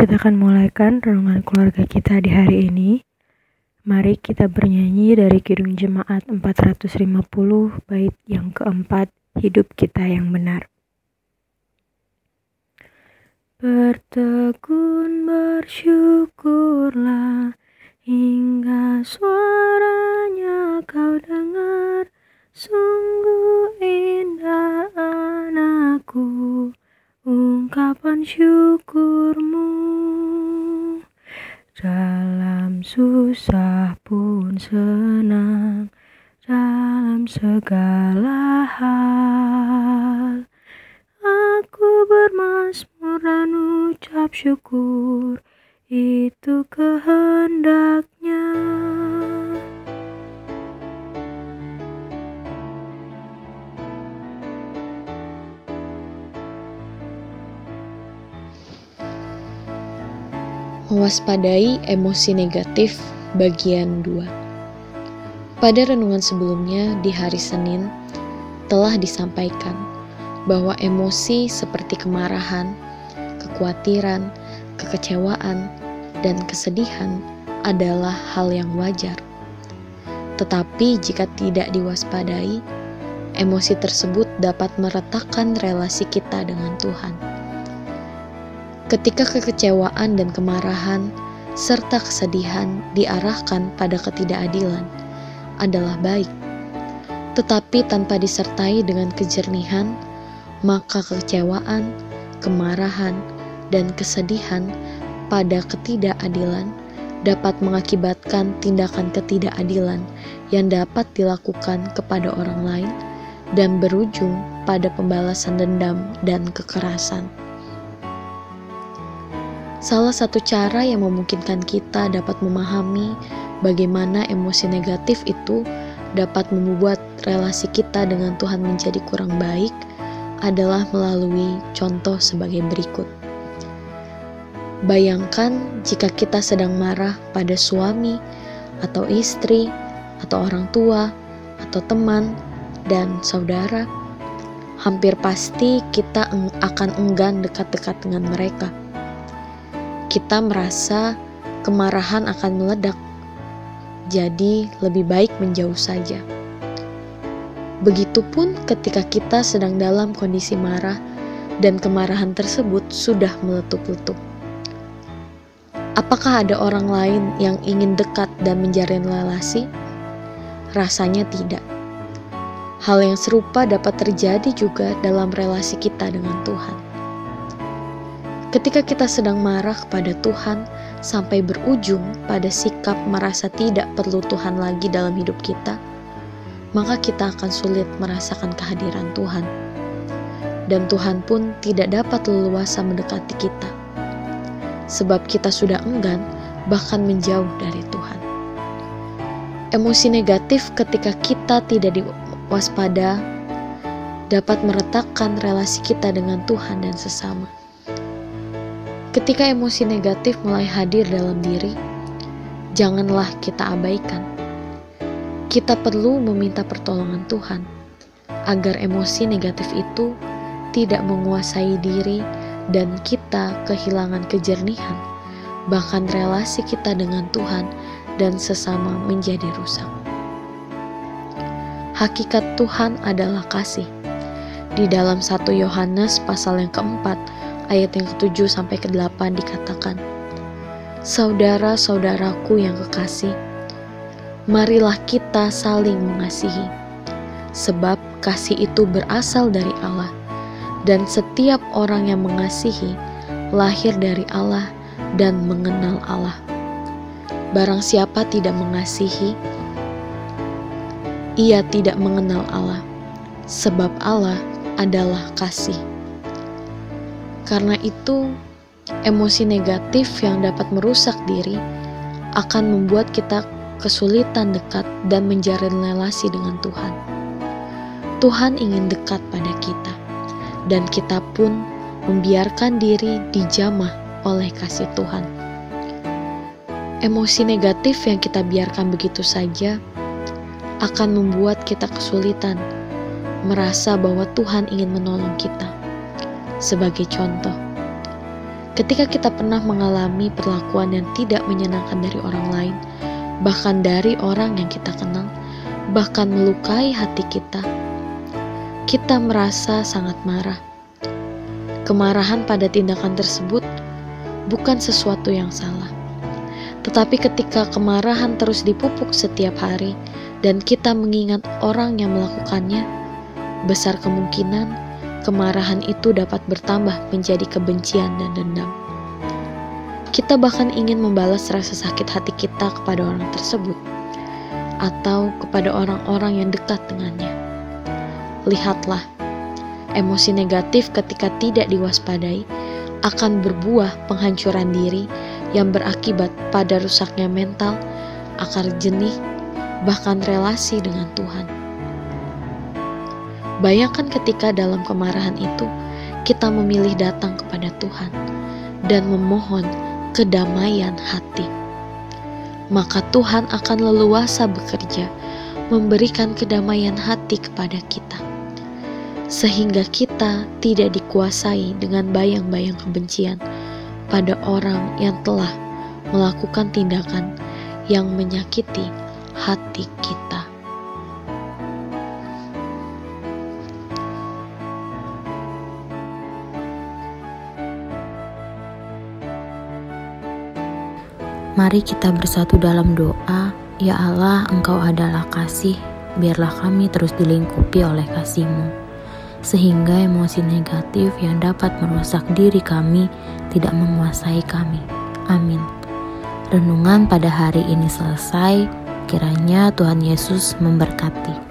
Kita akan mulaikan renungan keluarga kita di hari ini. Mari kita bernyanyi dari Kidung Jemaat 450 bait yang keempat, hidup kita yang benar. Bertekun bersyukurlah hingga suaranya kau dengar. Sungguh indah anakku ungkapan syukurmu dalam susah pun senang dalam segala hal. Aku bermasmur dan ucap syukur itu kehendaknya Mewaspadai emosi negatif bagian 2 Pada renungan sebelumnya di hari Senin telah disampaikan bahwa emosi seperti kemarahan, kekhawatiran, kekecewaan, dan kesedihan adalah hal yang wajar. Tetapi jika tidak diwaspadai, emosi tersebut dapat meretakkan relasi kita dengan Tuhan Ketika kekecewaan dan kemarahan serta kesedihan diarahkan pada ketidakadilan adalah baik, tetapi tanpa disertai dengan kejernihan, maka kekecewaan, kemarahan, dan kesedihan pada ketidakadilan dapat mengakibatkan tindakan ketidakadilan yang dapat dilakukan kepada orang lain dan berujung pada pembalasan dendam dan kekerasan. Salah satu cara yang memungkinkan kita dapat memahami bagaimana emosi negatif itu dapat membuat relasi kita dengan Tuhan menjadi kurang baik adalah melalui contoh sebagai berikut. Bayangkan jika kita sedang marah pada suami atau istri atau orang tua atau teman dan saudara, hampir pasti kita akan enggan dekat-dekat dengan mereka kita merasa kemarahan akan meledak. Jadi, lebih baik menjauh saja. Begitupun ketika kita sedang dalam kondisi marah dan kemarahan tersebut sudah meletup-letup. Apakah ada orang lain yang ingin dekat dan menjalin relasi? Rasanya tidak. Hal yang serupa dapat terjadi juga dalam relasi kita dengan Tuhan. Ketika kita sedang marah kepada Tuhan sampai berujung pada sikap merasa tidak perlu Tuhan lagi dalam hidup kita, maka kita akan sulit merasakan kehadiran Tuhan. Dan Tuhan pun tidak dapat leluasa mendekati kita. Sebab kita sudah enggan bahkan menjauh dari Tuhan. Emosi negatif ketika kita tidak diwaspada dapat meretakkan relasi kita dengan Tuhan dan sesama. Ketika emosi negatif mulai hadir dalam diri, janganlah kita abaikan. Kita perlu meminta pertolongan Tuhan agar emosi negatif itu tidak menguasai diri dan kita kehilangan kejernihan, bahkan relasi kita dengan Tuhan dan sesama menjadi rusak. Hakikat Tuhan adalah kasih. Di dalam 1 Yohanes pasal yang keempat, ayat yang ke-7 sampai ke-8 dikatakan, Saudara-saudaraku yang kekasih, marilah kita saling mengasihi, sebab kasih itu berasal dari Allah, dan setiap orang yang mengasihi lahir dari Allah dan mengenal Allah. Barang siapa tidak mengasihi, ia tidak mengenal Allah, sebab Allah adalah kasih. Karena itu, emosi negatif yang dapat merusak diri akan membuat kita kesulitan dekat dan menjalin relasi dengan Tuhan. Tuhan ingin dekat pada kita, dan kita pun membiarkan diri dijamah oleh kasih Tuhan. Emosi negatif yang kita biarkan begitu saja akan membuat kita kesulitan merasa bahwa Tuhan ingin menolong kita sebagai contoh. Ketika kita pernah mengalami perlakuan yang tidak menyenangkan dari orang lain, bahkan dari orang yang kita kenal, bahkan melukai hati kita, kita merasa sangat marah. Kemarahan pada tindakan tersebut bukan sesuatu yang salah. Tetapi ketika kemarahan terus dipupuk setiap hari dan kita mengingat orang yang melakukannya, besar kemungkinan kemarahan itu dapat bertambah menjadi kebencian dan dendam. Kita bahkan ingin membalas rasa sakit hati kita kepada orang tersebut atau kepada orang-orang yang dekat dengannya. Lihatlah, emosi negatif ketika tidak diwaspadai akan berbuah penghancuran diri yang berakibat pada rusaknya mental, akar jenih, bahkan relasi dengan Tuhan. Bayangkan ketika dalam kemarahan itu kita memilih datang kepada Tuhan dan memohon kedamaian hati. Maka Tuhan akan leluasa bekerja memberikan kedamaian hati kepada kita sehingga kita tidak dikuasai dengan bayang-bayang kebencian pada orang yang telah melakukan tindakan yang menyakiti hati kita. Mari kita bersatu dalam doa, Ya Allah, Engkau adalah kasih, biarlah kami terus dilingkupi oleh kasih-Mu sehingga emosi negatif yang dapat merusak diri kami tidak menguasai kami. Amin. Renungan pada hari ini selesai. Kiranya Tuhan Yesus memberkati.